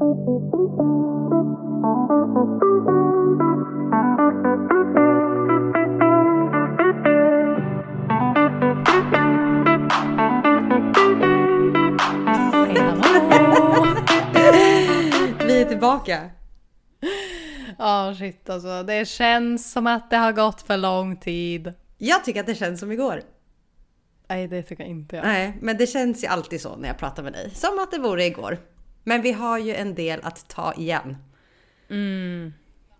Vi är tillbaka. Ja shit alltså, det känns som att det har gått för lång tid. Jag tycker att det känns som igår. Nej det tycker jag inte jag. Nej, men det känns ju alltid så när jag pratar med dig. Som att det vore igår. Men vi har ju en del att ta igen.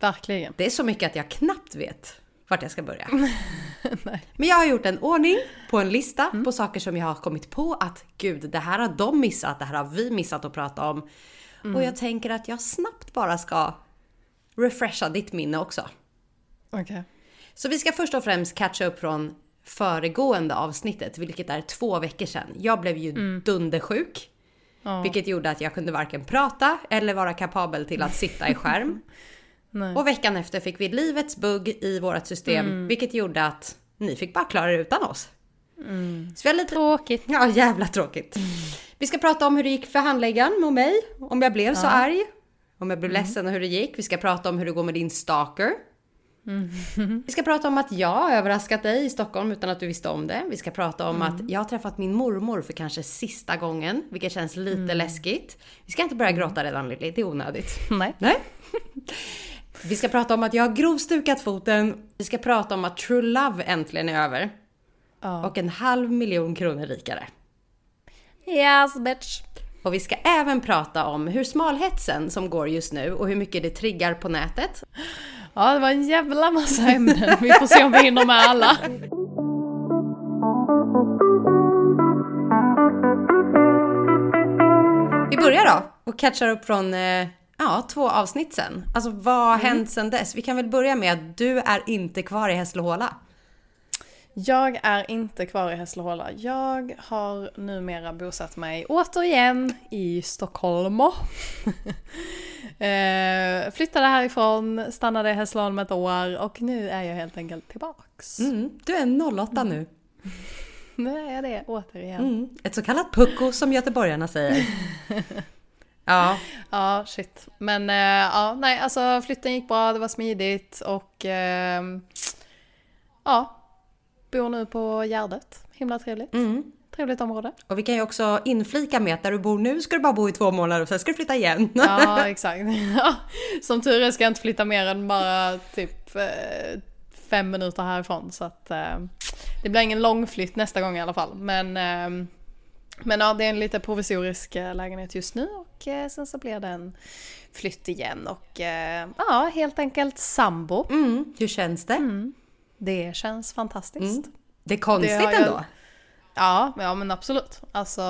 Verkligen. Det är så mycket att jag knappt vet vart jag ska börja. Men jag har gjort en ordning på en lista på saker som jag har kommit på att gud, det här har de missat, det här har vi missat att prata om. Och jag tänker att jag snabbt bara ska refresha ditt minne också. Okej. Så vi ska först och främst catcha upp från föregående avsnittet, vilket är två veckor sedan. Jag blev ju dundersjuk. Ja. Vilket gjorde att jag kunde varken prata eller vara kapabel till att sitta i skärm. Och veckan efter fick vi livets bugg i vårt system, vilket gjorde att ni fick bara klara er utan oss. Så vi lite... Tråkigt. Ja, jävla tråkigt. Vi ska prata om hur det gick för handläggaren och mig, om jag blev så arg. Om jag blev ledsen och hur det gick. Vi ska prata om hur det går med din stalker. Vi ska prata om att jag har överraskat dig i Stockholm utan att du visste om det. Vi ska prata om att jag har träffat min mormor för kanske sista gången, vilket känns lite läskigt. Vi ska inte börja gråta redan Lilly, det är onödigt. Nej. Nej. Vi ska prata om att jag har grovstukat foten. Vi ska prata om att True Love äntligen är över. Ja. Och en halv miljon kronor rikare. Yes bitch. Och vi ska även prata om hur smalhetsen som går just nu och hur mycket det triggar på nätet. Ja det var en jävla massa ämnen. Vi får se om vi hinner med alla. Vi börjar då och catchar upp från eh, ja, två avsnitt sen. Alltså vad har hänt sen dess? Vi kan väl börja med att du är inte kvar i Hässleholm. Jag är inte kvar i Hässleholm. Jag har numera bosatt mig återigen i Stockholm. eh, flyttade härifrån, stannade i Hässleholm ett år och nu är jag helt enkelt tillbaks. Mm, du är 08 nu. Nu är jag det återigen. Mm. Ett så kallat pucko som göteborgarna säger. Ja, Ja, shit. Men eh, ja, nej, alltså flytten gick bra, det var smidigt och ehm, ja, bor nu på Gärdet. Himla trevligt. mm. Trevligt område. och vi kan ju också inflika med att där du bor nu ska du bara bo i två månader och sen ska du flytta igen. Ja, exakt. Ja, Som tur är ska jag inte flytta mer än bara typ eh, fem minuter härifrån. Så att eh, det blir ingen lång flytt nästa gång i alla fall. Men, eh, men ja, det är en lite provisorisk lägenhet just nu och sen så blir det en flytt igen. Och ja, helt enkelt sambo. Mm. Hur känns det? Det känns fantastiskt. Mm. Det är konstigt Det jag- ändå. Ja, ja men absolut. Alltså,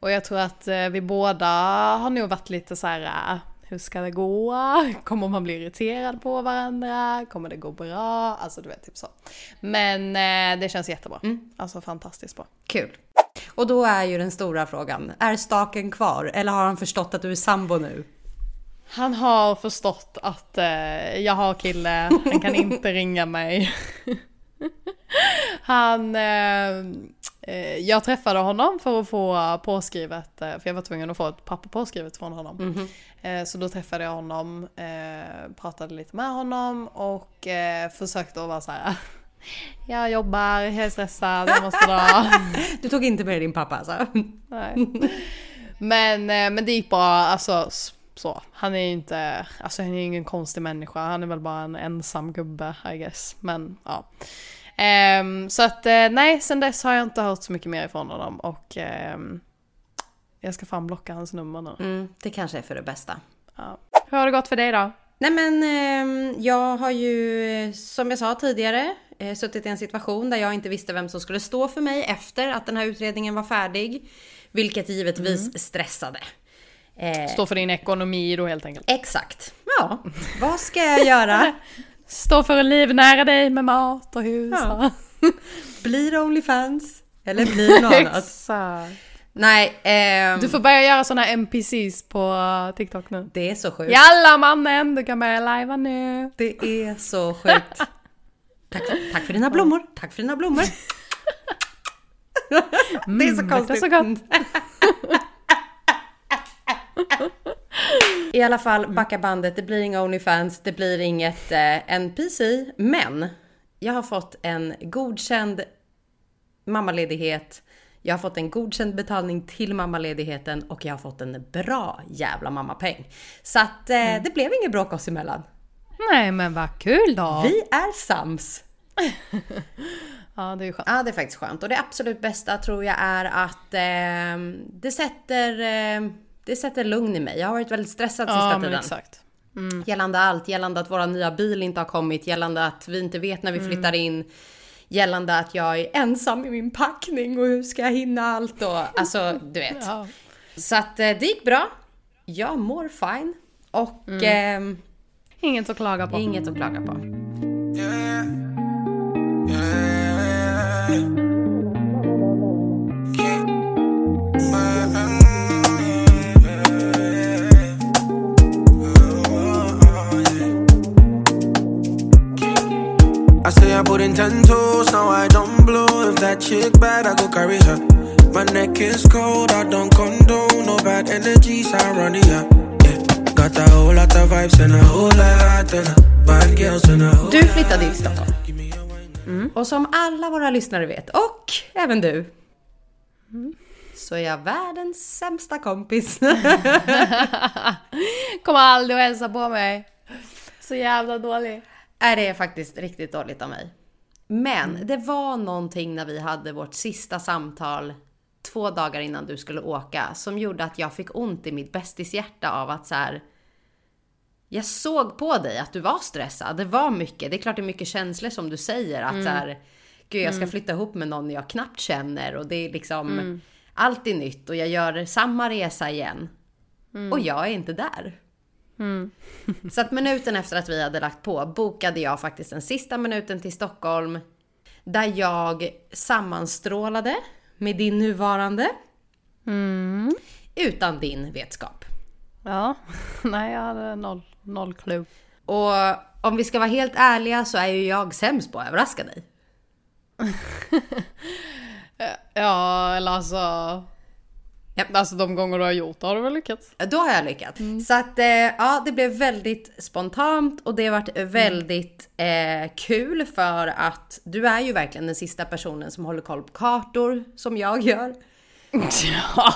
och jag tror att eh, vi båda har nog varit lite så här. eh, Hur ska det gå? Kommer man bli irriterad på varandra? Kommer det gå bra? Alltså du vet, typ så. Men eh, det känns jättebra. Alltså fantastiskt bra. Kul. Och då är ju den stora frågan, är staken kvar eller har han förstått att du är sambo nu? Han har förstått att eh, jag har kille, han kan inte ringa mig. han, eh, eh, jag träffade honom för att få påskrivet, eh, för jag var tvungen att få ett papper påskrivet från honom. Eh, så då träffade jag honom, eh, pratade lite med honom och försökte att vara så här. Jag jobbar, jag är stressad, jag måste dra. Du tog inte med din pappa alltså? Nej. Men, men det gick bra, alltså så. Han är ju inte, alltså han är ingen konstig människa, han är väl bara en ensam gubbe I guess. Men ja. Ehm, så att eh, nej, sen dess har jag inte hört så mycket mer ifrån honom och ehm, jag ska fan blocka hans nummer nu. Mm, det kanske är för det bästa. Ja. Hur har det gått för dig då? Nej men ehm, jag har ju som jag sa tidigare eh, suttit i en situation där jag inte visste vem som skulle stå för mig efter att den här utredningen var färdig. Vilket givetvis stressade. Eh, Stå för din ekonomi då helt enkelt. exakt. Ja, vad ska jag göra? Stå för att livnära dig med mat och hus. Ja. Blir det Onlyfans? Eller blir det något annat? Exakt. Nej, ehm, Du får börja göra såna här NPCs på uh, TikTok nu. det är så sjukt. Jalla mannen, du kan börja lajva nu. Det är så sjukt. Tack för, tack för dina blommor. Tack för dina blommor. det är så Mm, konstigt. luktar så gott. I alla fall, backa bandet. Det blir inga Onlyfans, det blir inget eh, NPC. Men jag har fått en godkänd mammaledighet. Jag har fått en godkänd betalning till mammaledigheten och jag har fått en bra jävla mammapeng. Så att eh, Mm. det blev inget bråk oss emellan. Nej men vad kul då! Vi är sams. Ja det är skönt. Ja, det är faktiskt skönt. Och det absolut bästa tror jag är att eh, det sätter eh, det sätter lugn i mig. Jag har varit väldigt stressad sista Ja tiden. exakt. Gällande allt, gällande att våra nya bil inte har kommit, gällande att vi inte vet när vi flyttar in, gällande att jag är ensam i min packning och hur ska jag hinna allt och alltså du vet. Ja. Så att eh, det gick bra. Jag mår fine och ehm, Inget att klaga på. inget att klaga på. Yeah. Yeah. I say I put in ten toes, now I don't blow. If that chick bad, I go carry her. My neck is cold, I don't condone no bad energies around here. Yeah. Got a whole lot of vibes and a whole lot of bad girls and a whole Du flyttade till Stockholm. Wine. Och som alla våra lyssnare vet, och även du, så är jag världens sämsta kompis. Kommer aldrig att hälsa på mig. Så jävla dålig. Är det är faktiskt riktigt dåligt av mig. Men det var någonting när vi hade vårt sista samtal två dagar innan du skulle åka som gjorde att jag fick ont i mitt bästishjärta av att så här. Jag såg på dig att du var stressad. Det var mycket. Det är klart det är mycket känslor som du säger att så här. Gud, jag ska flytta ihop med någon jag knappt känner och det är liksom allt är nytt och jag gör samma resa igen. Och jag är inte där. Så att minuten efter att vi hade lagt på bokade jag faktiskt den sista minuten till Stockholm. Där jag sammanstrålade med din nuvarande. Utan din vetskap. Ja, nej jag hade noll, noll clue. Och om vi ska vara helt ärliga så är ju jag sämst på att överraska dig. Ja, eller alltså... Ja. Alltså de gånger du har gjort det har du väl lyckats? Då har jag lyckats. Så att eh, ja, det blev väldigt spontant och det har varit väldigt eh, kul för att du är ju verkligen den sista personen som håller koll på kartor som jag gör. Ja.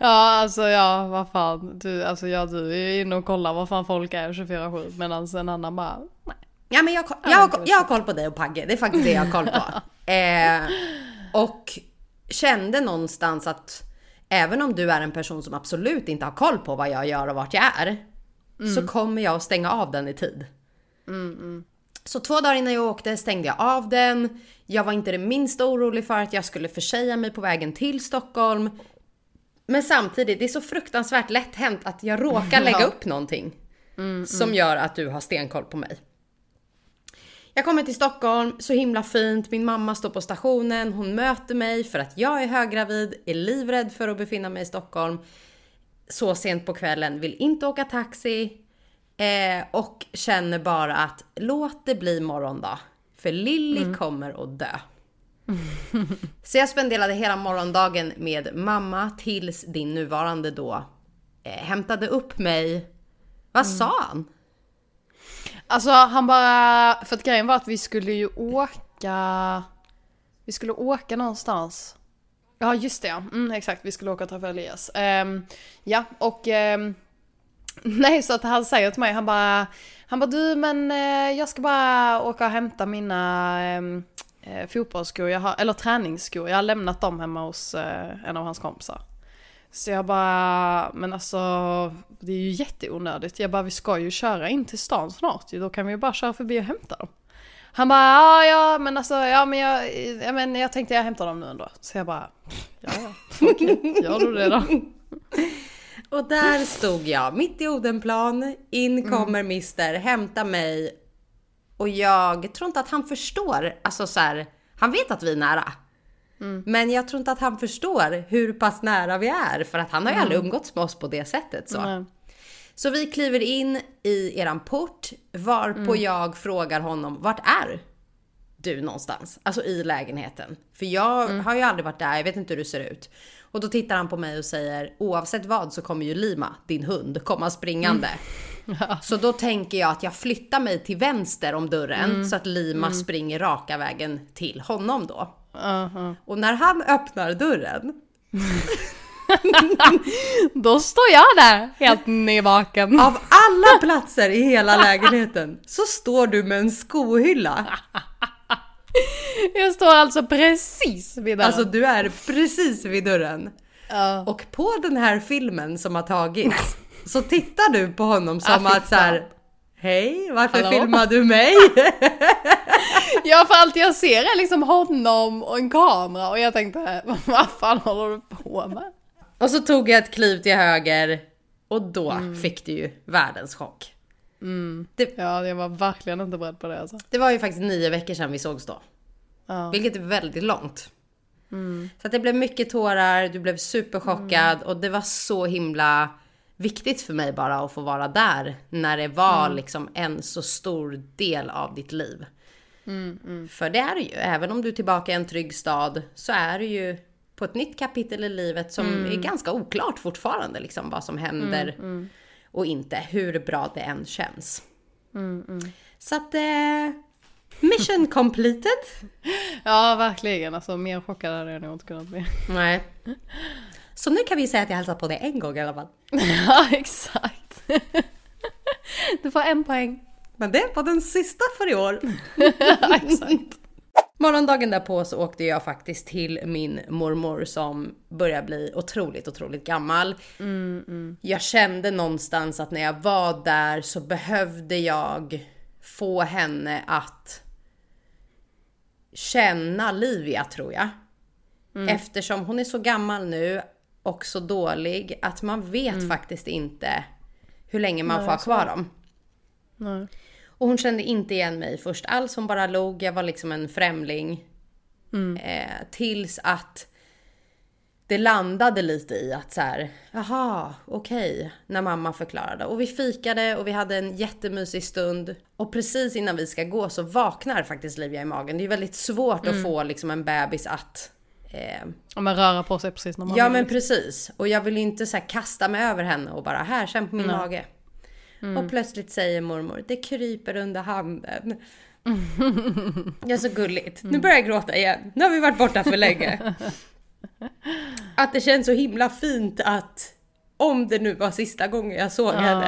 Ja, alltså ja, vad fan. Du, alltså ja, du är ju inne och kollar vad fan folk är 24-7 medan en annan bara... Nej. Ja men jag, jag, jag, har, jag har koll på dig och Pagge, det är faktiskt det jag har koll på. Eh, och kände någonstans att även om du är en person som absolut inte har koll på vad jag gör och vart jag är, så kommer jag att stänga av den i tid. Så två dagar innan jag åkte stängde jag av den. Jag var inte det minsta orolig för att jag skulle försäga mig på vägen till Stockholm. Men samtidigt, det är så fruktansvärt lätt hänt att jag råkar lägga upp någonting. som gör att du har stenkoll på mig. Jag kommer till Stockholm, så himla fint. Min mamma står på stationen, hon möter mig för att jag är höggravid, är livrädd för att befinna mig i Stockholm. Så sent på kvällen, vill inte åka taxi. Eh, och känner bara att låt det bli morgondag. För Lilly kommer att dö. Så jag spenderade hela morgondagen med mamma tills din nuvarande då eh, hämtade upp mig. Vad sa han? Alltså han bara, för att grejen var att vi skulle ju åka, vi skulle åka någonstans. Ja just det ja, mm, exakt vi skulle åka och träffa Elias. Um, ja och um, nej så att han säger till mig, han bara, han bara du men eh, jag ska bara åka och hämta mina ehm, eh, fotbollsskor, jag har, eller träningsskor, jag har lämnat dem hemma hos eh, en av hans kompisar. Så jag bara, men alltså det är ju jätteonödigt. Jag bara, vi ska ju köra in till stan snart. Då kan vi ju bara köra förbi och hämta dem. Han bara, ja, ja, men alltså, ja, men jag, ja, men jag tänkte jag hämtar dem nu ändå. Så jag bara, ja, ja, okej, gör du det då? Och där stod jag, mitt i Odenplan. In kommer Mister, hämta mig. Och jag tror inte att han förstår, alltså så här, han vet att vi är nära. Men jag tror inte att han förstår hur pass nära vi är. För att han har ju aldrig umgåtts med oss på det sättet. Så. Nej. Så vi kliver in i eran port, varpå jag frågar honom, vart är du någonstans? Alltså i lägenheten. För jag har ju aldrig varit där, jag vet inte hur det ser ut. Och då tittar han på mig och säger oavsett vad så kommer ju Lima, din hund, komma springande. Så då tänker jag att jag flyttar mig till vänster om dörren så att Lima springer raka vägen till honom då. Uh-huh. Och när han öppnar dörren Då står jag där helt nyvaken. Av alla platser i hela lägenheten så står du med en skohylla. Jag står alltså precis vid dörren. Alltså du är precis vid dörren. Ja. Och på den här filmen som har tagits så tittar du på honom som Ah, att så här. Hej, varför Hallå?" filmar du mig? Ja för allt jag ser är liksom honom och en kamera och jag tänkte vad fan håller du på med? och så tog jag ett kliv till höger och då Mm. fick du ju världens chock. Det, Ja jag var verkligen inte beredd på det alltså. det var ju faktiskt nio veckor sedan vi sågs då. Ja. Vilket är väldigt långt. Så att det blev mycket tårar, du blev superchockad och det var så himla viktigt för mig bara att få vara där när det var liksom en så stor del av ditt liv. För det är det ju, även om du är tillbaka i en trygg stad så är du ju på ett nytt kapitel i livet som är ganska oklart fortfarande liksom vad som händer och inte, hur bra det än känns. Så att eh, mission completed. ja verkligen alltså mer chockad hade jag nog inte kunnat bli. Nej. Så nu kan vi säga att jag hälsar på dig en gång i alla fall. Ja exakt. Du får en poäng. Men det var den sista för i år. Ja, exakt. Morgondagen därpå så åkte jag faktiskt till min mormor som börjar bli otroligt, otroligt gammal. Jag kände någonstans att när jag var där så behövde jag få henne att känna Livia tror jag. Eftersom hon är så gammal nu och så dålig att man vet faktiskt inte hur länge man får ha kvar dem. Nej. Och hon kände inte igen mig först alls. Hon bara log. Jag var liksom en främling. Eh, tills att det landade lite i att så här, jaha, okej, när mamma förklarade. Och vi fikade och vi hade en jättemysig stund. Och precis innan vi ska gå så vaknar faktiskt Livia i magen. Det är väldigt svårt att få liksom en bebis att eh, Om man röra på sig precis när man Ja vill. men precis. Och jag vill inte så här kasta mig över henne och bara här, känn på min mage. Och plötsligt säger mormor, det kryper under handen. Ja så gulligt. Nu börjar jag gråta igen. Nu har vi varit borta för länge. Att det känns så himla fint att om det nu var sista gången jag såg Ja, henne.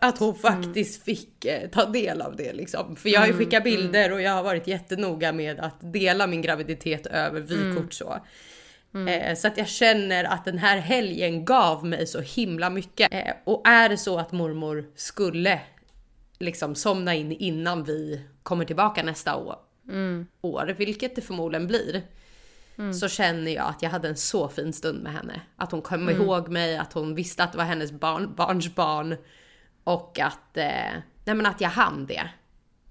Att hon faktiskt fick eh, ta del av det liksom. För jag har ju skickat bilder och jag har varit jättenoga med att dela min graviditet över vykort så. Eh, så att jag känner att den här helgen gav mig så himla mycket. Eh, och är det så att mormor skulle liksom somna in innan vi kommer tillbaka nästa år, år vilket det förmodligen blir. Så känner jag att jag hade en så fin stund med henne. Att hon kom ihåg mig, att hon visste att det var hennes barn, barns barn. Och att, eh, nej men att jag hann det.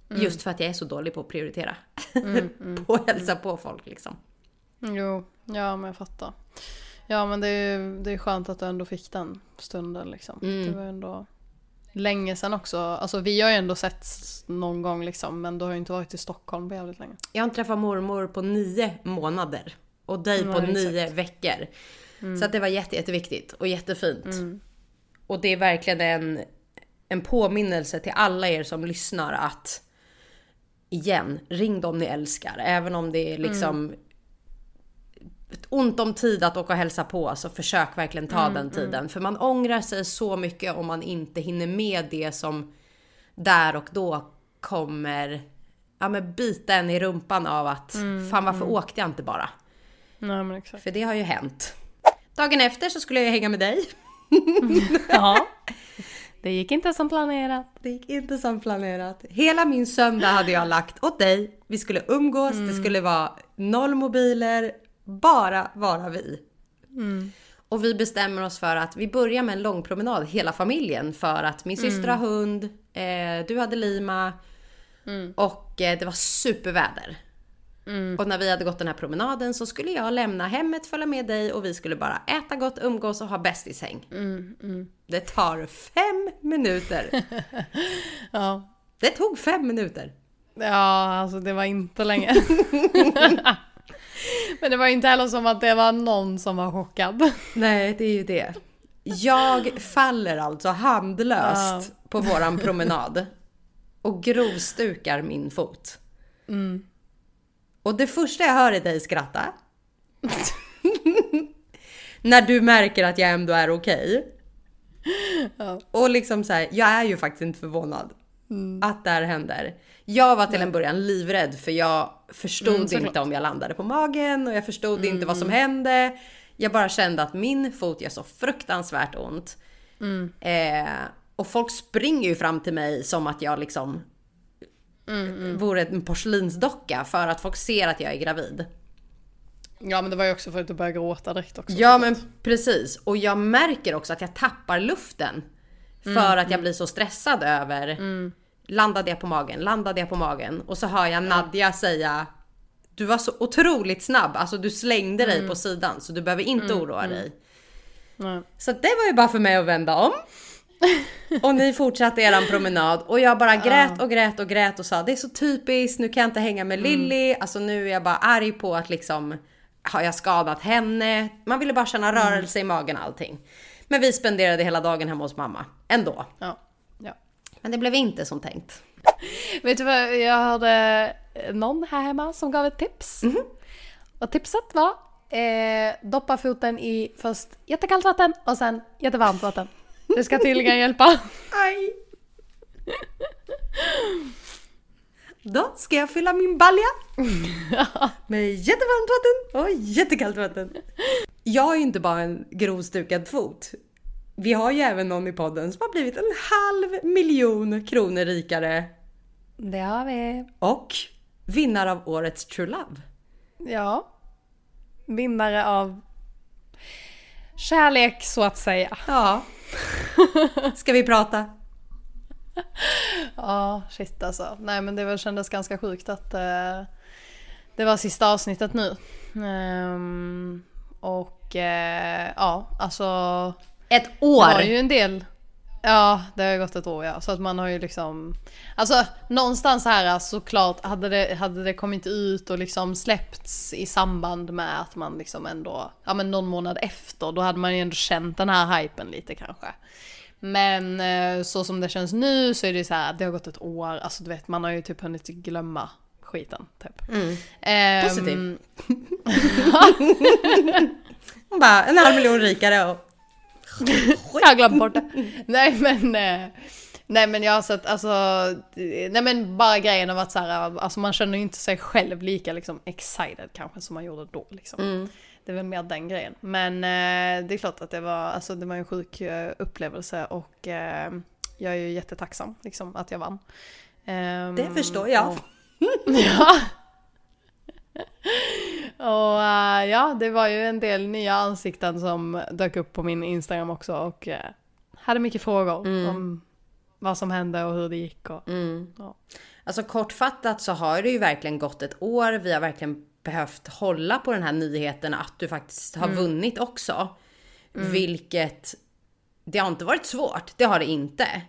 Just för att jag är så dålig på att prioritera. på att hälsa på folk liksom. Jo, ja men jag fattar. Ja men det är det är skönt att du ändå fick den stunden liksom. Mm. Det var ändå länge sedan också. Alltså vi har ju ändå sett någon gång liksom men du har ju inte varit i Stockholm på jävligt länge. Jag har inte träffat mormor på nio månader. Och dig på Nej, nio veckor. Så att det var jätte, jätteviktigt och jättefint. Och det är verkligen en, en påminnelse till alla er som lyssnar att igen, ring dem ni älskar. Även om det är liksom ett ont om tid att åka och hälsa på så försök verkligen ta den tiden. För man ångrar sig så mycket om man inte hinner med det som där och då kommer ja, men bita en i rumpan av att fan varför åkte jag inte bara? Nej men exakt. För det har ju hänt. Dagen efter så skulle jag hänga med dig. Ja. Det gick inte som planerat. Det gick inte som planerat. Hela min söndag hade jag lagt åt dig. Vi skulle umgås, det skulle vara noll mobiler, bara vara vi. Och vi bestämmer oss för att vi börjar med en lång promenad, hela familjen. För att min syster har hund, eh, du hade Lima och eh, det var superväder. Och när vi hade gått den här promenaden så skulle jag lämna hemmet, följa med dig och vi skulle bara äta gott, umgås och ha bästisäng. Det tar fem minuter. Ja. Det tog fem minuter. Ja, alltså det var inte länge. Men det var inte heller som att det var någon som var chockad. Nej, det är ju det. Jag faller alltså handlöst på våran promenad och grovstukar min fot. Och det första jag hör är dig skratta. När du märker att jag ändå är okej. Ja. Och liksom så här, jag är ju faktiskt inte förvånad att det här händer. Jag var till en början livrädd för jag förstod Mm, inte om jag landade på magen och jag förstod inte vad som hände. Jag bara kände att min fot gör så fruktansvärt ont. Mm. Eh, och folk springer ju fram till mig som att jag liksom Mm, vore en porslinsdocka för att folk ser att jag är gravid. Ja men det var ju också för att du började gråta direkt också. Ja men precis. Och jag märker också att jag tappar luften. För att jag blir så stressad över Landade jag på magen? Landade jag på magen? Och så hör jag Nadja säga Du var så otroligt snabb, alltså du slängde dig på sidan så du behöver inte oroa dig. Nej. Så det var ju bara för mig att vända om. Och ni fortsatte eran promenad och jag bara grät och grät och grät och sa det är så typiskt, nu kan jag inte hänga med Lilly. Alltså nu är jag bara arg på att liksom har jag skadat henne? Man ville bara känna rörelse i magen och allting. Men vi spenderade hela dagen hemma hos mamma ändå. Ja. Men det blev inte som tänkt. Vet du vad, jag hörde någon här hemma som gav ett tips. Och tipset var eh, doppa foten i först jättekallt vatten och sen jättevarmt vatten. Det ska tydligen hjälpa. Aj. Då ska jag fylla min balja med jättevarmt vatten och jättekallt vatten. Jag har ju inte bara en grovstukad fot. Vi har ju även någon i podden som har blivit en halv miljon kronor rikare Det har vi. och vinnare av årets True Love. Ja. Vinnare av kärlek så att säga. Ja. Ska vi prata? Ja, shit alltså. Nej men det kändes ganska sjukt att eh, det var sista avsnittet nu. Ehm, och eh, ja, alltså Ett det år! var ju en del. Ja, det har ju gått ett år ja. Så att man har ju liksom... Alltså någonstans här såklart hade det, hade det kommit ut och liksom släppts i samband med att man liksom ändå, ja men någon månad efter, då hade man ju ändå känt den här hypen lite kanske. Men eh, så som det känns nu så är det så här, det har gått ett år, alltså du vet man har ju typ hunnit glömma skiten typ. Ehm, Positiv. Hon bara en halv miljon rikare och... Jag har glömt bort det. Nej men, eh, nej men jag har sett, alltså, nej men bara grejen av att så här, alltså man känner ju inte sig själv lika liksom excited kanske som man gjorde då liksom. Det är väl mer den grejen. Men eh, det är klart att det var, alltså det var en sjuk eh, upplevelse och jag är ju jättetacksam liksom att jag vann. Ehm, Det förstår jag. och- ja. Och eh, ja, det var ju en del nya ansikten som dök upp på min Instagram också och eh, hade mycket frågor om vad som hände och hur det gick. Och, ja. Alltså kortfattat så har det ju verkligen gått ett år. Vi har verkligen behövt hålla på den här nyheten att du faktiskt har vunnit också. Vilket, det har inte varit svårt, det har det inte.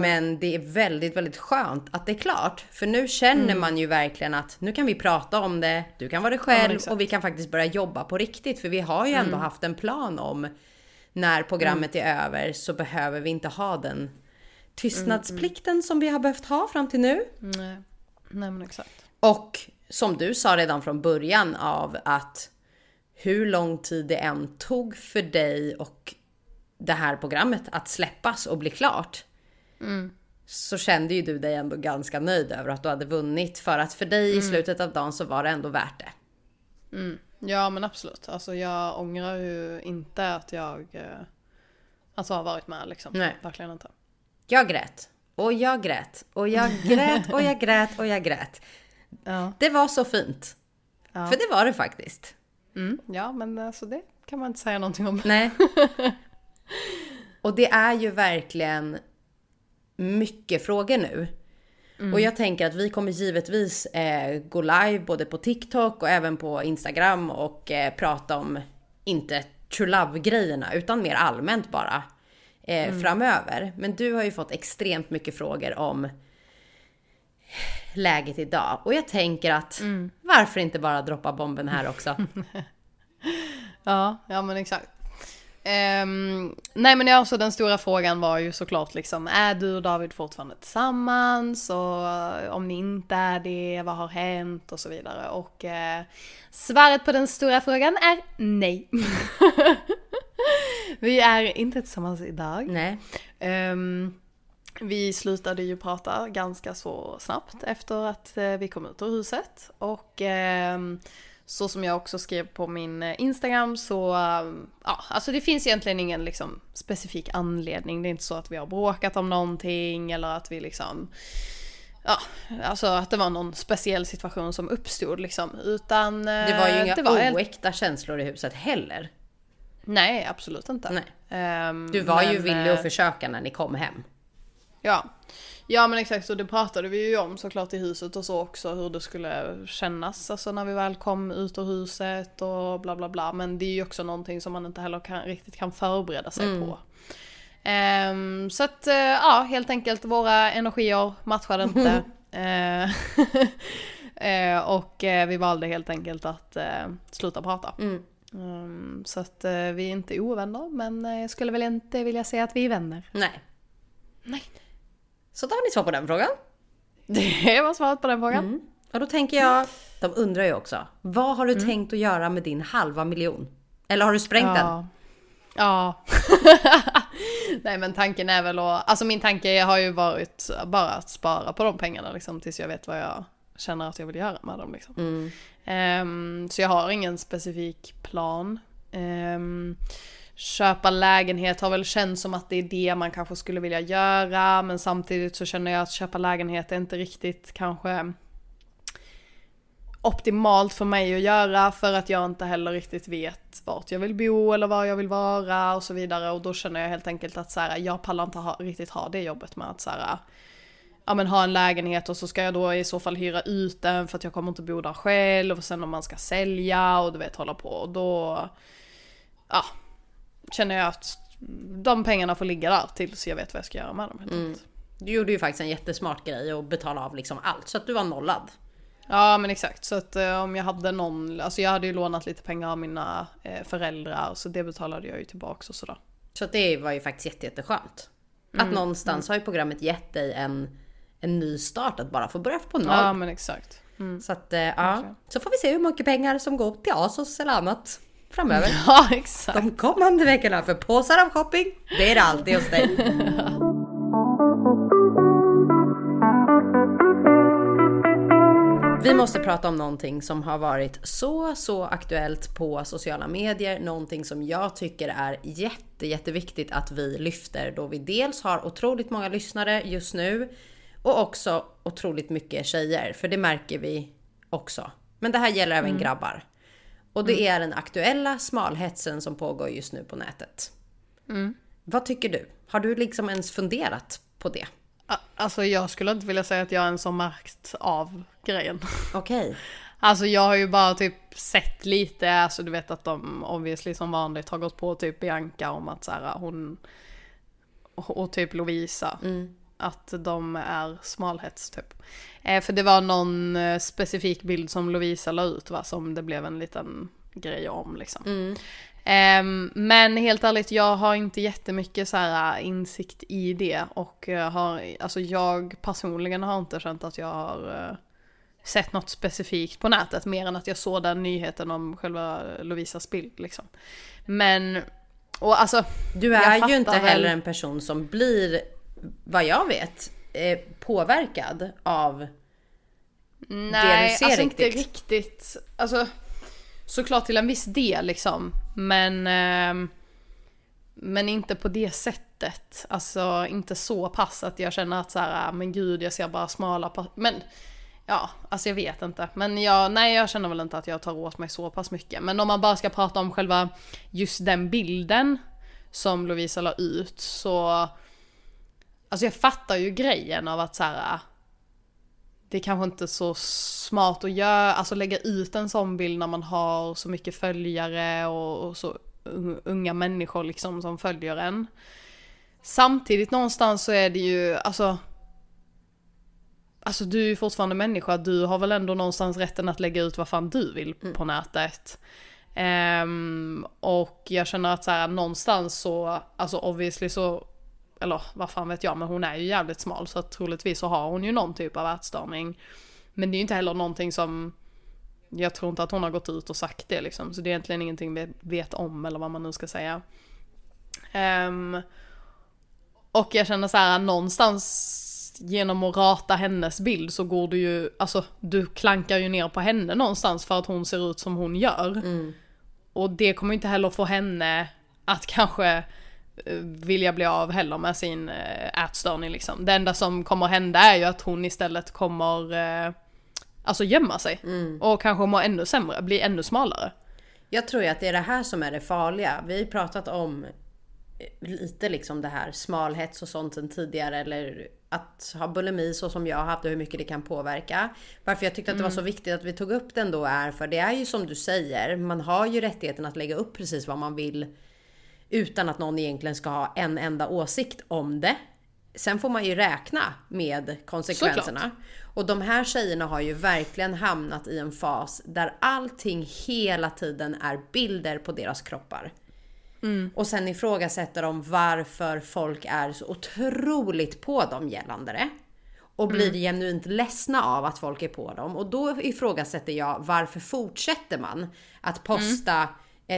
Men det är väldigt, väldigt skönt att det är klart. För nu känner man ju verkligen att nu kan vi prata om det, du kan vara dig själv exakt. och vi kan faktiskt börja jobba på riktigt. För vi har ju ändå haft en plan om när programmet är över så behöver vi inte ha den tystnadsplikten som vi har behövt ha fram till nu. Nej. Nej men exakt. Och som du sa redan från början av att hur lång tid det än tog för dig och det här programmet att släppas och bli klart. Så kände ju du dig ändå ganska nöjd över att du hade vunnit. För att för dig i slutet av dagen så var det ändå värt det. Ja men absolut. Alltså jag ångrar ju inte att jag eh, alltså har varit med liksom. Nej. Verkligen inte. Jag grät. Och jag grät. Och jag grät och jag grät och jag grät. Ja. Det var så fint. Ja. För det var det faktiskt. Mm. Ja men alltså det kan man inte säga någonting om. Nej. Och det är ju verkligen mycket frågor nu. Och jag tänker att vi kommer givetvis eh, gå live både på TikTok och även på Instagram och eh, prata om, inte true love-grejerna, utan mer allmänt bara eh, framöver. Men du har ju fått extremt mycket frågor om läget idag. Och jag tänker att Mm. varför inte bara droppa bomben här också? Ja, ja men exakt. Ehm, nej men alltså den stora frågan var ju såklart liksom, är du och David fortfarande tillsammans? Och eh, om ni inte är det, vad har hänt? Och så vidare. Och eh, svaret på den stora frågan är nej. Vi är inte tillsammans idag. Nej. Ehm, vi slutade ju prata ganska så snabbt efter att eh, vi kom ut ur huset. Och ehm, så som jag också skrev på min eh, Instagram så, ehm, ja, alltså det finns egentligen ingen liksom specifik anledning. Det är inte så att vi har bråkat om någonting eller att vi liksom, ja, alltså att det var någon speciell situation som uppstod liksom. Utan Det var ju eh, inga det var oäkta känslor i huset heller. Nej, absolut inte. Nej. Ehm, Du var ju men, villig eh, att försöka när ni kom hem. Ja. Ja men exakt, så det pratade vi ju om såklart i huset och så också hur det skulle kännas alltså när vi väl kom ut ur huset och bla bla bla. Men det är ju också någonting som man inte heller kan, riktigt kan förbereda sig på. Ehm, så att eh, ja, helt enkelt våra energier matchade inte. Eh, och eh, vi valde helt enkelt att sluta prata. Mm. Ehm, så att vi är inte ovänner men jag skulle väl inte vilja säga att vi är vänner. Nej. Nej. Så då har ni svar på den frågan. Det var svaret på den frågan. Mm. Och då tänker jag, de undrar ju också, vad har du tänkt att göra med din halva miljon? Eller har du sprängt den? Ja. Ja. Nej men tanken är väl att, alltså min tanke har ju varit bara att spara på de pengarna liksom tills jag vet vad jag känner att jag vill göra med dem liksom. Mm. Ehm, så jag har ingen specifik plan. Ehm, köpa lägenhet har väl känts som att det är det man kanske skulle vilja göra men samtidigt så känner jag att köpa lägenhet är inte riktigt kanske optimalt för mig att göra för att jag inte heller riktigt vet vart jag vill bo eller var jag vill vara och så vidare. Och då känner jag helt enkelt att så här, jag pallar inte ha, riktigt ha det jobbet med att så här, ja men ha en lägenhet och så ska jag då i så fall hyra ut den för att jag kommer inte bo där själv och sen om man ska sälja och du vet hålla på. Och då ja känner jag att de pengarna får ligga där tills jag vet vad jag ska göra med dem enkelt. Du gjorde ju faktiskt en jättesmart grej och betala av liksom allt så att du var nollad. Ja men exakt, så att eh, om jag hade någon, alltså jag hade ju lånat lite pengar av mina eh, föräldrar så det betalade jag ju tillbaks och sådär. Så att det var ju faktiskt jätte, jätteskönt. Att någonstans har ju programmet gett dig en, en ny start att bara få börja på noll. Ja men exakt. Så att eh, ja, så får vi se hur mycket pengar som går till Asos eller annat framöver. Ja exakt. De kommande veckorna för påsar av shopping, det är det alltid hos dig. Vi måste prata om någonting som har varit så, så aktuellt på sociala medier. Någonting som jag tycker är jätte, jätteviktigt att vi lyfter då vi dels har otroligt många lyssnare just nu och också otroligt mycket tjejer, för det märker vi också. Men det här gäller även grabbar. Och det är den aktuella smalhetsen som pågår just nu på nätet. Vad tycker du? Har du liksom ens funderat på det? Alltså jag skulle inte vilja säga att jag ens har märkt av grejen. Okej. Alltså jag har ju bara typ sett lite, alltså du vet att de obviously som vanligt har gått på typ Bianca om att så här, hon och typ Lovisa. Att de är smalhets typ. Eh, för det var någon eh, specifik bild som Lovisa la ut va, som det blev en liten grej om liksom. Ehm, men helt ärligt, jag har inte jättemycket så här äh, insikt i det och jag har, alltså jag personligen har inte känt att jag har eh, sett något specifikt på nätet mer än att jag såg den nyheten om själva Lovisas bild liksom. Men, och alltså, Du är ju inte heller en person som blir, vad jag vet, eh, påverkad av nej, ser alltså riktigt. inte riktigt, alltså såklart till en viss del liksom, men ehm, men inte på det sättet. Alltså inte så pass att jag känner att så här, "Ah, men gud jag ser bara smala pa-" Men ja, alltså jag vet inte. Men jag, nej jag känner väl inte att jag tar åt mig så pass mycket. Men om man bara ska prata om själva just den bilden som Lovisa la ut så Alltså jag fattar ju grejen av att så här. Det är kanske inte så smart att göra, alltså lägga ut en sån bild när man har så mycket följare och, och så un- unga människor liksom som följer en. Samtidigt någonstans så är det ju, alltså alltså du är ju fortfarande människa, du har väl ändå någonstans rätten att lägga ut vad fan du vill på nätet. Ehm, och jag känner att så här, någonstans så, alltså obviously så, eller vad fan vet jag, men hon är ju jävligt smal så att troligtvis så har hon ju någon typ av ätstörning. Men det är ju inte heller någonting som, jag tror inte att hon har gått ut och sagt det liksom, så det är egentligen ingenting vi vet om eller vad man nu ska säga. Ehm, och jag känner så här någonstans genom att rata hennes bild så går du ju, alltså du klankar ju ner på henne någonstans för att hon ser ut som hon gör. Och det kommer inte heller få henne att kanske vilja bli av heller med sin eh, ätstörning liksom. Det enda som kommer hända är ju att hon istället kommer eh, alltså gömma sig. Och kanske må ännu sämre, bli ännu smalare. Jag tror ju att det är det här som är det farliga. Vi har pratat om eh, lite liksom det här smalhets och sånt sen tidigare eller att ha bulimi så som jag har haft och hur mycket det kan påverka. Varför jag tyckte att det var så viktigt att vi tog upp den då är för det är ju som du säger, man har ju rättigheten att lägga upp precis vad man vill utan att någon egentligen ska ha en enda åsikt om det. Sen får man ju räkna med konsekvenserna. Och de här tjejerna har ju verkligen hamnat i en fas där allting hela tiden är bilder på deras kroppar. Och sen ifrågasätter de varför folk är så otroligt på dem gällande det. Och blir genuint ledsna av att folk är på dem. Och då ifrågasätter jag varför fortsätter man att posta eh,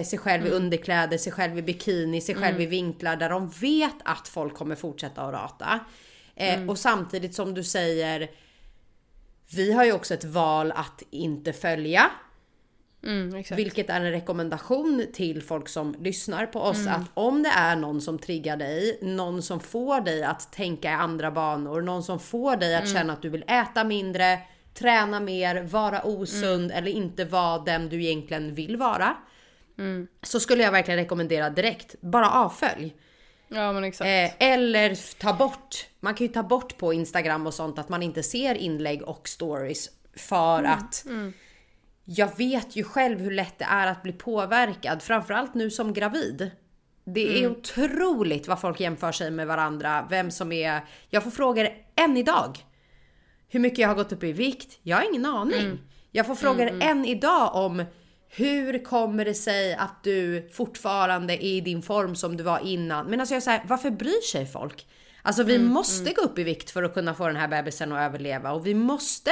sig själv i underkläder, sig själv i bikini, sig själv i vinklar där de vet att folk kommer fortsätta att rata. Eh, Och samtidigt som du säger, vi har ju också ett val att inte följa. Mm. Vilket är en rekommendation till folk som lyssnar på oss att om det är någon som triggar dig, någon som får dig att tänka i andra banor, någon som får dig att känna att du vill äta mindre, träna mer, vara osund eller inte vara den du egentligen vill vara. Så skulle jag verkligen rekommendera direkt, bara avfölj. Ja men exakt. Eh, eller ta bort, man kan ju ta bort på Instagram och sånt att man inte ser inlägg och stories för att jag vet ju själv hur lätt det är att bli påverkad, framförallt nu som gravid. Det är otroligt vad folk jämför sig med varandra, vem som är... Jag får frågor än idag. Hur mycket jag har gått upp i vikt? Jag har ingen aning. Jag får frågor än idag om hur kommer det sig att du fortfarande är i din form som du var innan? Men alltså jag säger, varför bryr sig folk? Alltså vi måste gå upp i vikt för att kunna få den här bebisen att överleva och vi måste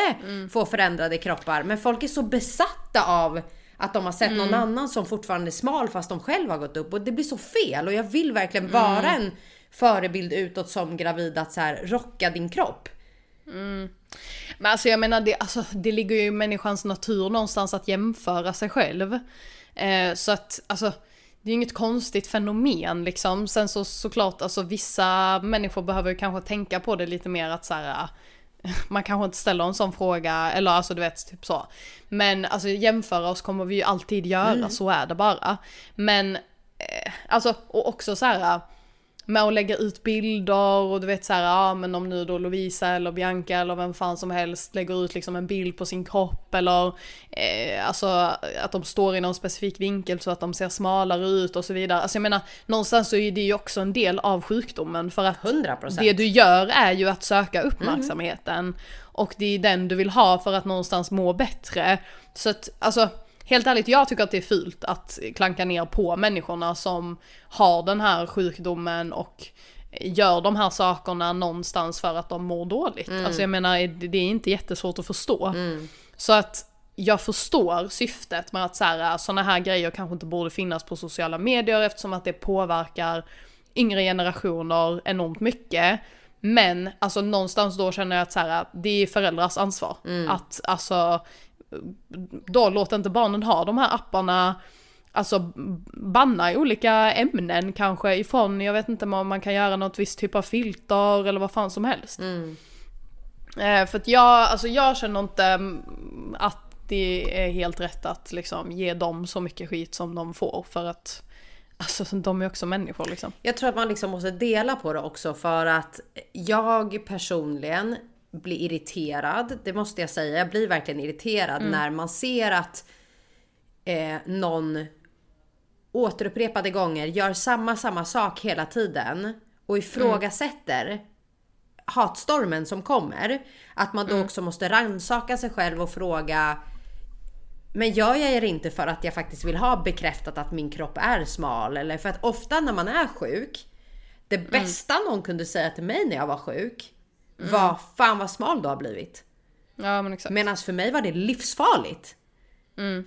få förändrade kroppar. Men folk är så besatta av att de har sett någon annan som fortfarande är smal fast de själva har gått upp och det blir så fel och jag vill verkligen vara en förebild utåt som gravid att så här rocka din kropp. Men alltså jag menar, det, alltså, det ligger ju i människans natur någonstans att jämföra sig själv. Eh, så att, alltså, det är ju inget konstigt fenomen liksom. Sen så såklart, alltså vissa människor behöver ju kanske tänka på det lite mer att så här, man kanske inte ställer en sån fråga, eller alltså du vet, typ så. Men alltså jämföra oss kommer vi ju alltid göra, så är det bara. Men, eh, alltså, och också så här med att lägga ut bilder och du vet så här, ja men om nu då Lovisa eller Bianca eller vem fan som helst lägger ut liksom en bild på sin kropp eller eh, alltså att de står i någon specifik vinkel så att de ser smalare ut och så vidare. Alltså jag menar, någonstans så är det ju också en del av sjukdomen för att 100%. det du gör är ju att söka uppmärksamheten och det är den du vill ha för att någonstans må bättre. Så att alltså Helt ärligt, jag tycker att det är fult att klanka ner på människorna som har den här sjukdomen och gör de här sakerna någonstans för att de mår dåligt. Alltså jag menar, det är inte jättesvårt att förstå. Så att jag förstår syftet med att så här, här grejer kanske inte borde finnas på sociala medier eftersom att det påverkar yngre generationer enormt mycket. Men alltså någonstans då känner jag att så här, det är föräldrars ansvar. Att alltså då låt inte barnen ha de här apparna, alltså banna olika ämnen kanske ifrån, jag vet inte om man kan göra något visst typ av filter eller vad fan som helst. Eh, för att jag, alltså jag känner inte mm, att det är helt rätt att liksom ge dem så mycket skit som de får för att Alltså de är också människor liksom. Jag tror att man liksom måste dela på det också för att jag personligen blir irriterad. Det måste jag säga. Jag blir verkligen irriterad när man ser att eh, någon återupprepade gånger gör samma, samma sak hela tiden och ifrågasätter hatstormen som kommer. Att man då också måste rannsaka sig själv och fråga men gör jag det inte för att jag faktiskt vill ha bekräftat att min kropp är smal? Eller för att ofta när man är sjuk, det bästa någon kunde säga till mig när jag var sjuk var fan vad smal du har blivit. Ja men exakt. Medan för mig var det livsfarligt.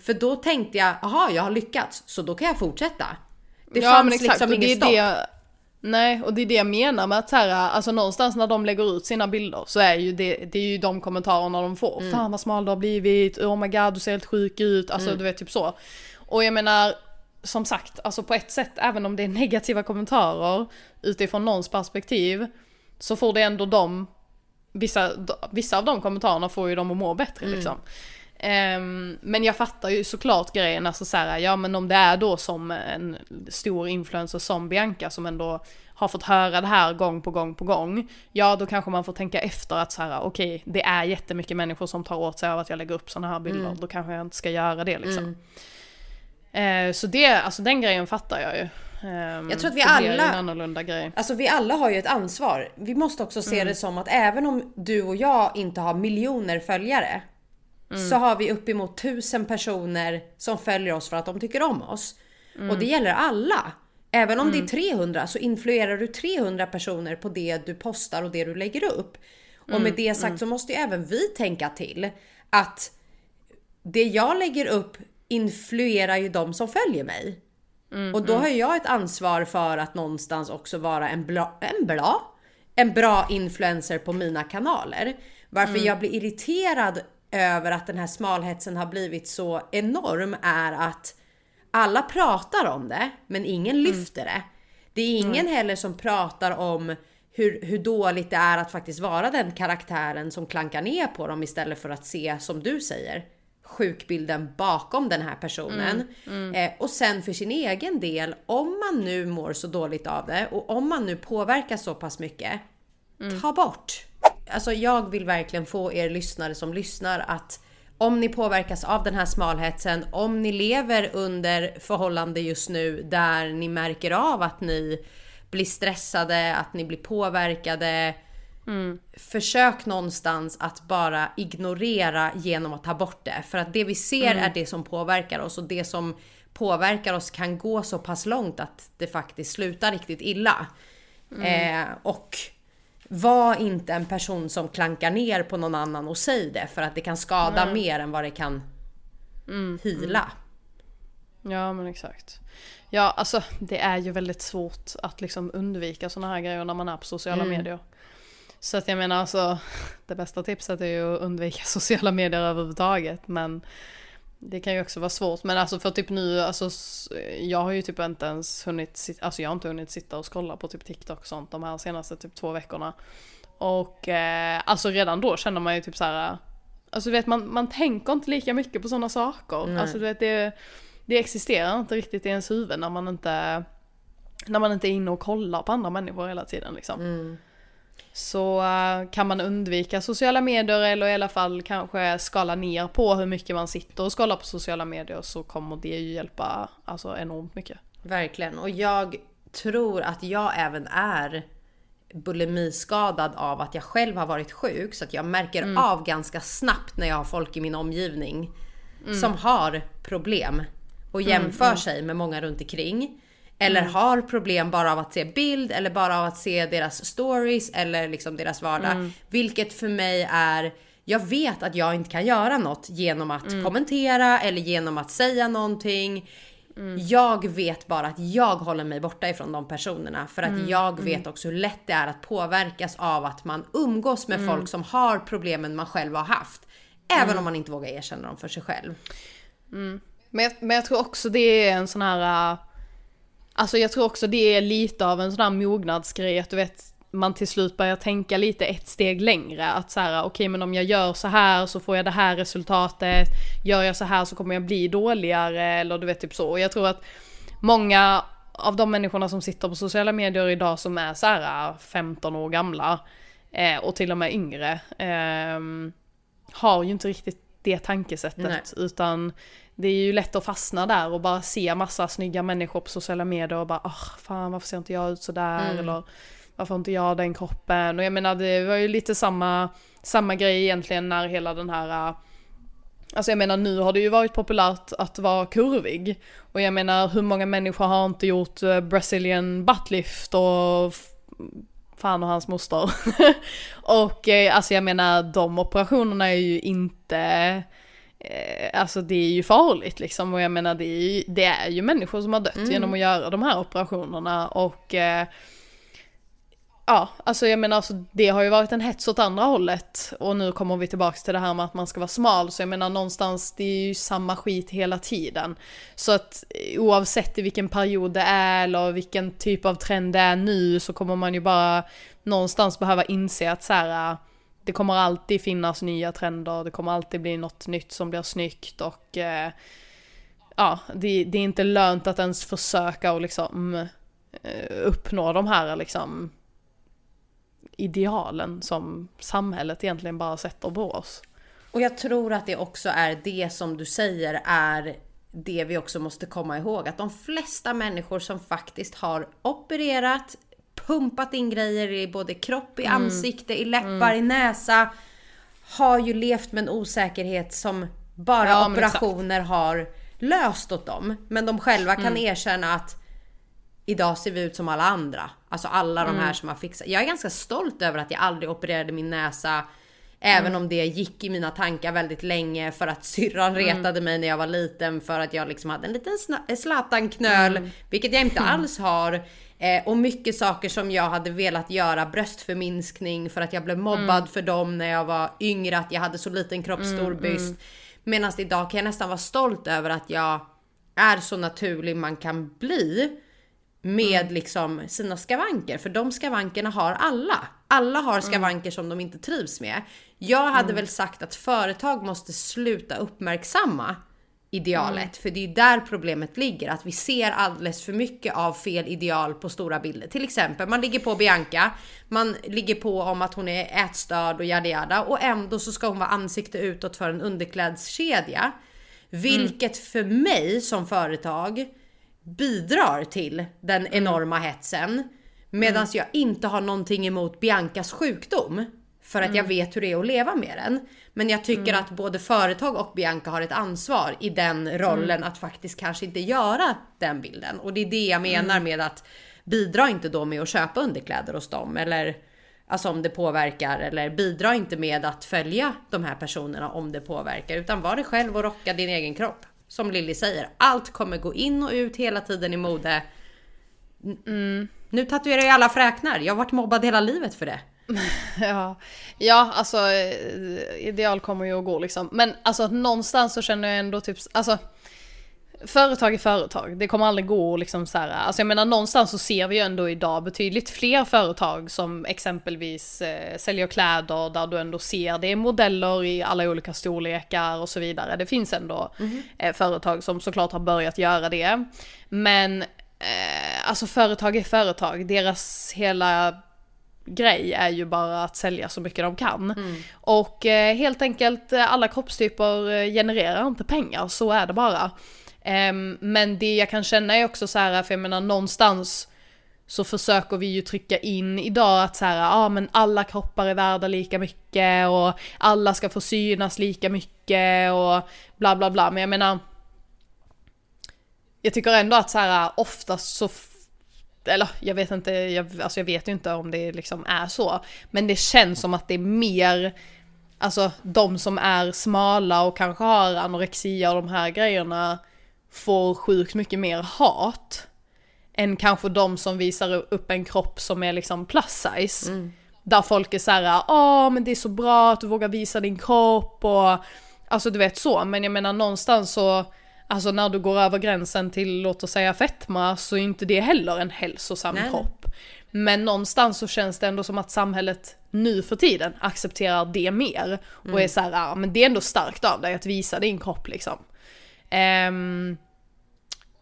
För då tänkte jag, jaha jag har lyckats så då kan jag fortsätta. Det ja, fanns men exakt. liksom är stopp. det, Nej, och det är det jag menar med att så här, alltså någonstans när de lägger ut sina bilder så är ju det, det är ju de kommentarerna de får. Mm. Fan vad smal du har blivit, oh my god du ser helt sjuk ut, alltså Mm. du vet typ så. Och jag menar, som sagt, alltså på ett sätt, även om det är negativa kommentarer utifrån någons perspektiv, så får det ändå dem, vissa, vissa av de kommentarerna får ju dem att må bättre Mm. liksom. Ehm, men jag fattar ju såklart grejen, alltså så här, ja men om det är då som en stor influencer som Bianca som ändå har fått höra det här gång på gång på gång, ja då kanske man får tänka efter att så här, okej det är jättemycket människor som tar åt sig av att jag lägger upp sådana här bilder, Mm. då kanske jag inte ska göra det liksom. Eh, så det, alltså den grejen fattar jag ju. Ehm, Jag tror att vi alla-. Alltså vi alla har ju ett ansvar. Vi måste också se det som att även om du och jag inte har miljoner följare så har vi uppemot tusen personer som följer oss för att de tycker om oss. Och det gäller alla. Även om det är 300 så influerar du 300 personer på det du postar och det du lägger upp. Och med det sagt så måste ju även vi tänka till att det jag lägger upp influerar ju de som följer mig. Och då har ju jag ett ansvar för att någonstans också vara en bra, en bra, en bra influencer på mina kanaler. Varför jag blir irriterad över att den här smalhetsen har blivit så enorm är att alla pratar om det, men ingen lyfter det. Det är ingen heller som pratar om hur, hur dåligt det är att faktiskt vara den karaktären som klankar ner på dem istället för att se, som du säger, sjukbilden bakom den här personen. Eh, och sen för sin egen del, om man nu mår så dåligt av det och om man nu påverkas så pass mycket, ta bort. Alltså jag vill verkligen få er lyssnare som lyssnar att om ni påverkas av den här smalhetsen, om ni lever under förhållande just nu där ni märker av att ni blir stressade, att ni blir påverkade. Försök någonstans att bara ignorera genom att ta bort det. För att det vi ser är det som påverkar oss och det som påverkar oss kan gå så pass långt att det faktiskt slutar riktigt illa. Eh, och var inte en person som klankar ner på någon annan och säg det för att det kan skada mer än vad det kan hila. Ja men exakt. Ja alltså det är ju väldigt svårt att liksom undvika sådana här grejer när man är på sociala Mm. medier. Så att jag menar alltså det bästa tipset är ju att undvika sociala medier överhuvudtaget men det kan ju också vara svårt men alltså för typ nu alltså jag har ju typ inte ens hunnit alltså jag har inte hunnit sitta och scrolla på typ TikTok och sånt de här senaste typ två veckorna. Och eh, alltså redan då känner man ju typ så här. Alltså du vet man, man tänker inte lika mycket på sådana saker. Nej. Alltså du vet det, det existerar inte riktigt i ens huvud när man inte när man inte är inne och kollar på andra människor hela tiden liksom. Mm. Så eh, kan man undvika sociala medier eller i alla fall kanske skala ner på hur mycket man sitter och scrollar på sociala medier så kommer det ju hjälpa alltså enormt mycket. Verkligen. Och jag tror att jag även är bulimiskadad av att jag själv har varit sjuk. Så att jag märker av ganska snabbt när jag har folk i min omgivning som har problem och jämför sig med många runt omkring. Eller har problem bara av att se bild eller bara av att se deras stories eller liksom deras vardag. Vilket för mig är jag vet att jag inte kan göra något genom att kommentera eller genom att säga någonting. Jag vet bara att jag håller mig borta ifrån de personerna för att jag vet också hur lätt det är att påverkas av att man umgås med folk som har problemen man själv har haft. Även om man inte vågar erkänna dem för sig själv. Men jag, men jag tror också det är en sån här... Alltså jag tror också det är lite av en sån här mognadsgrej att du vet man till slut börjar tänka lite ett steg längre. Att så här, okej men om jag gör så här så får jag det här resultatet. Gör jag så här så kommer jag bli dåligare eller du vet typ så. Och jag tror att många av de människorna som sitter på sociala medier idag som är så här äh, 15 år gamla eh, och till och med yngre ehm, har ju inte riktigt det tankesättet Nej. utan det är ju lätt att fastna där och bara se massa snygga människor på sociala medier och bara ah fan varför ser inte jag ut sådär Mm. eller varför har inte jag den kroppen? Och jag menar det var ju lite samma, samma grej egentligen när hela den här äh, Alltså jag menar nu har det ju varit populärt att vara kurvig. Och jag menar hur många människor har inte gjort äh, Brazilian buttlift och fan och hans moster. och eh, alltså jag menar de operationerna är ju inte Alltså det är ju farligt liksom och jag menar det är ju, det är ju människor som har dött mm. genom att göra de här operationerna och eh, Ja, alltså jag menar alltså det har ju varit en hets åt andra hållet och nu kommer vi tillbaks till det här med att man ska vara smal så jag menar någonstans det är ju samma skit hela tiden. Så att oavsett i vilken period det är eller vilken typ av trend det är nu så kommer man ju bara någonstans behöva inse att så här, det kommer alltid finnas nya trender, det kommer alltid bli något nytt som blir snyggt och eh, ja, det, det, är inte lönt att ens försöka och liksom eh, uppnå de här liksom idealen som samhället egentligen bara sätter på oss. Och jag tror att det också är det som du säger är det vi också måste komma ihåg. Att de flesta människor som faktiskt har opererat, pumpat in grejer i både kropp, i mm. ansikte, i läppar, mm. i näsa. Har ju levt med en osäkerhet som bara ja, operationer har löst åt dem. Men de själva kan mm. erkänna att idag ser vi ut som alla andra. Alltså alla de här mm. som har fixat. Jag är ganska stolt över att jag aldrig opererade min näsa. Även om det gick i mina tankar väldigt länge för att syrran retade mig när jag var liten för att jag liksom hade en liten Zlatan-knöl. Vilket jag inte alls har. Eh, och mycket saker som jag hade velat göra. Bröstförminskning för att jag blev mobbad mm. för dem när jag var yngre. Att jag hade så liten kropp, stor byst. Medan idag kan jag nästan vara stolt över att jag är så naturlig man kan bli med mm. liksom sina skavanker. För de skavankerna har alla. Alla har mm. skavanker mm. som de inte trivs med. Jag hade mm. väl sagt att företag måste sluta uppmärksamma idealet. Mm. För det är där problemet ligger. Att vi ser alldeles för mycket av fel ideal på stora bilder. Till exempel, man ligger på Bianca. Man ligger på om att hon är ätstörd och yada yada. Och ändå så ska hon vara ansikte utåt för en underklädeskedja. Vilket för mig som företag bidrar till den mm. enorma hetsen. Medan mm. jag inte har någonting emot Biancas sjukdom. För att mm. jag vet hur det är att leva med den. Men jag tycker mm. att både företag och Bianca har ett ansvar i den rollen mm. att faktiskt kanske inte göra den bilden. Och det är det jag menar mm. med att bidra inte då med att köpa underkläder hos dem. Eller alltså om det påverkar. Eller bidra inte med att följa de här personerna om det påverkar. Utan var dig själv och rocka din egen kropp som Lilly säger, allt kommer gå in och ut hela tiden i mode. Mm. Nu tatuerar jag alla fräknar. Jag har varit mobbad hela livet för det. ja. ja, alltså eh, ideal kommer ju att gå liksom. Men alltså någonstans så känner jag ändå typ, alltså företag är företag. Det kommer aldrig gå liksom så här. Alltså jag menar någonstans så ser vi ju ändå idag betydligt fler företag som exempelvis eh, säljer kläder där du ändå ser det är modeller i alla olika storlekar och så vidare. Det finns ändå mm. eh, företag som såklart har börjat göra det. Men eh, alltså företag är företag. Deras hela grej är ju bara att sälja så mycket de kan. Mm. Och eh, helt enkelt eh, alla kroppstyper eh, genererar inte pengar, så är det bara. Um, men det jag kan känna är också så här, för jag menar någonstans så försöker vi ju trycka in idag att så här, ja ah, men alla kroppar är värda lika mycket och alla ska få synas lika mycket och bla bla bla. Men jag menar, jag tycker ändå att så här oftast så eller jag vet inte, jag, alltså jag vet ju inte om det liksom är så. Men det känns som att det är mer, alltså de som är smala och kanske har anorexia och de här grejerna får sjukt mycket mer hat än kanske de som visar upp en kropp som är liksom plus size. Mm. Där folk är såhär, ja men det är så bra att du vågar visa din kropp och alltså du vet så, men jag menar någonstans så Alltså när du går över gränsen till låt oss säga fetma så är inte det heller en hälsosam Nej. kropp. Men någonstans så känns det ändå som att samhället nu för tiden accepterar det mer. Och mm. är såhär, ja men det är ändå starkt av dig att visa din kropp liksom. Um,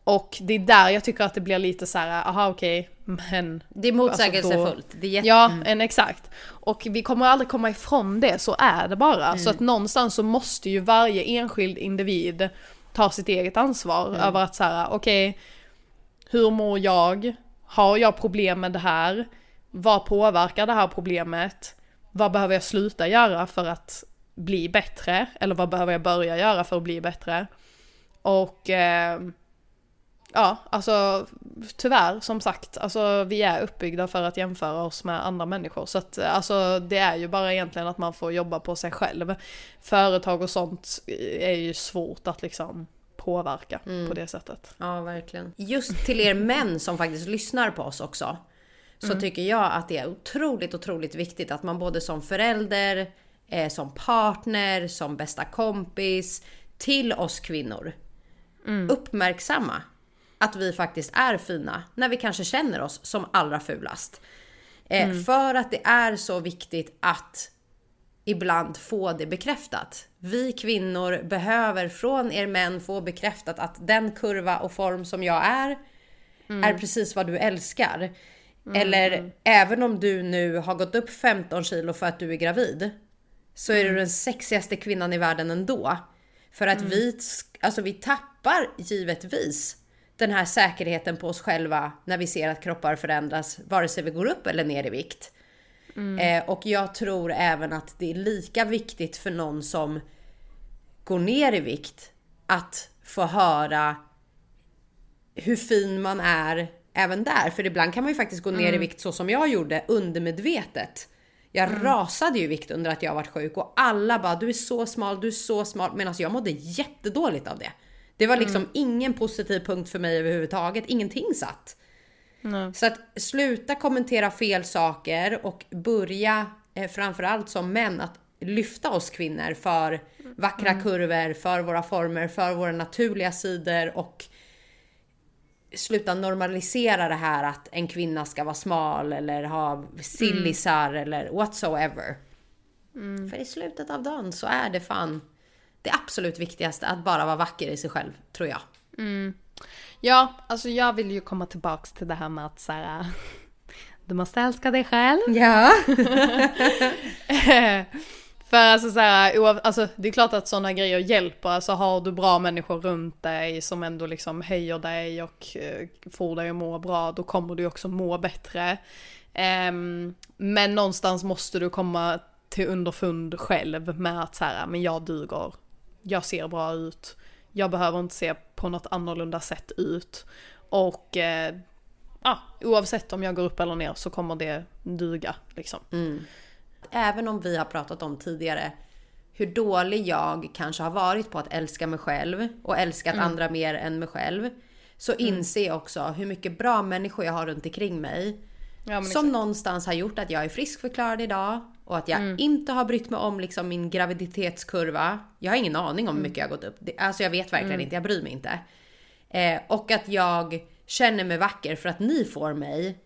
och det är där jag tycker att det blir lite så här, aha okej, okay, men... Det är motsägelsefullt. Alltså det är. Ja, en exakt. Och vi kommer aldrig komma ifrån det, så är det bara. Mm. Så att någonstans så måste ju varje enskild individ ta sitt eget ansvar mm. över att så här, okej, okay, hur mår jag? Har jag problem med det här? vad påverkar det här problemet? Vad behöver jag sluta göra för att bli bättre? Eller vad behöver jag börja göra för att bli bättre? Och eh, ja, alltså tyvärr som sagt, alltså vi är uppbyggda för att jämföra oss med andra människor. Så att alltså det är ju bara egentligen att man får jobba på sig själv. Företag och sånt är ju svårt att liksom påverka mm. på det sättet. Ja, verkligen. Just till er män som faktiskt lyssnar på oss också. Så mm. tycker jag att det är otroligt, otroligt viktigt att man både som förälder, eh, som partner, som bästa kompis till oss kvinnor mm. uppmärksamma att vi faktiskt är fina när vi kanske känner oss som allra fulast. Eh, mm. För att det är så viktigt att ibland få det bekräftat. Vi kvinnor behöver från er män få bekräftat att den kurva och form som jag är mm. är precis vad du älskar. Mm. Eller även om du nu har gått upp 15 kilo för att du är gravid så är du mm. den sexigaste kvinnan i världen ändå. För att mm. vi, alltså vi tappar givetvis den här säkerheten på oss själva när vi ser att kroppar förändras vare sig vi går upp eller ner i vikt. Mm. Eh, och jag tror även att det är lika viktigt för någon som går ner i vikt att få höra hur fin man är även där. För ibland kan man ju faktiskt gå ner mm. i vikt så som jag gjorde undermedvetet. Jag mm. rasade ju i vikt under att jag varit sjuk och alla bara du är så smal, du är så smal. Medan jag mådde jättedåligt av det. Det var liksom mm. ingen positiv punkt för mig överhuvudtaget. Ingenting satt. Mm. Så att sluta kommentera fel saker och börja eh, framförallt som män att lyfta oss kvinnor för vackra mm. kurvor, för våra former, för våra naturliga sidor och sluta normalisera det här att en kvinna ska vara smal eller ha sillisar mm. eller whatsoever. Mm. För i slutet av dagen så är det fan det absolut viktigaste att bara vara vacker i sig själv, tror jag. Mm. Ja, alltså jag vill ju komma tillbaks till det här med att så här, du måste älska dig själv. Ja. För alltså så här, alltså det är klart att sådana grejer hjälper. Alltså har du bra människor runt dig som ändå liksom höjer dig och uh, får dig att må bra, då kommer du också må bättre. Um, men någonstans måste du komma till underfund själv med att så här, men jag duger. Jag ser bra ut. Jag behöver inte se på något annorlunda sätt ut. Och eh, ja, oavsett om jag går upp eller ner så kommer det duga liksom. Mm även om vi har pratat om tidigare hur dålig jag kanske har varit på att älska mig själv och älskat mm. andra mer än mig själv. Så mm. inser jag också hur mycket bra människor jag har runt omkring mig. Ja, som exakt. någonstans har gjort att jag är friskförklarad idag och att jag mm. inte har brytt mig om liksom min graviditetskurva. Jag har ingen aning om hur mm. mycket jag har gått upp. Alltså jag vet verkligen mm. inte, jag bryr mig inte. Eh, och att jag känner mig vacker för att ni får mig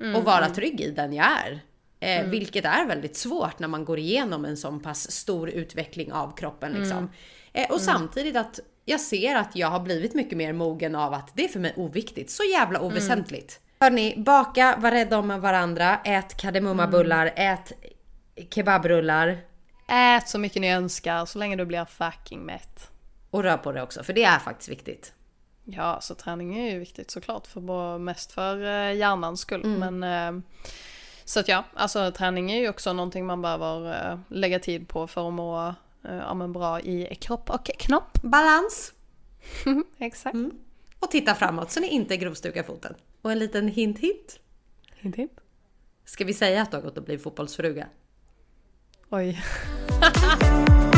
mm, att vara trygg i den jag är. Eh, mm. Vilket är väldigt svårt när man går igenom en sån pass stor utveckling av kroppen. Liksom. Mm. Eh, och mm. samtidigt att jag ser att jag har blivit mycket mer mogen av att det är för mig oviktigt. Så jävla mm. oväsentligt. Mm. Hörni, baka, var rädda om varandra, ät kardemummabullar, mm. ät kebabrullar. Ät så mycket ni önskar så länge du blir fucking mätt. Och rör på det också, för det är faktiskt viktigt. Ja, så träning är ju viktigt såklart, för mest för eh, hjärnans skull. Men eh, så att ja, alltså träning är ju också någonting man behöver uh, lägga tid på för att må ja, men bra i kropp och knopp. Balans! Exakt. Mm. Och titta framåt så ni inte grovstukar foten. Och en liten hint hint. Hint hint. Ska vi säga att du har gått och blivit fotbollsfruga? Oj.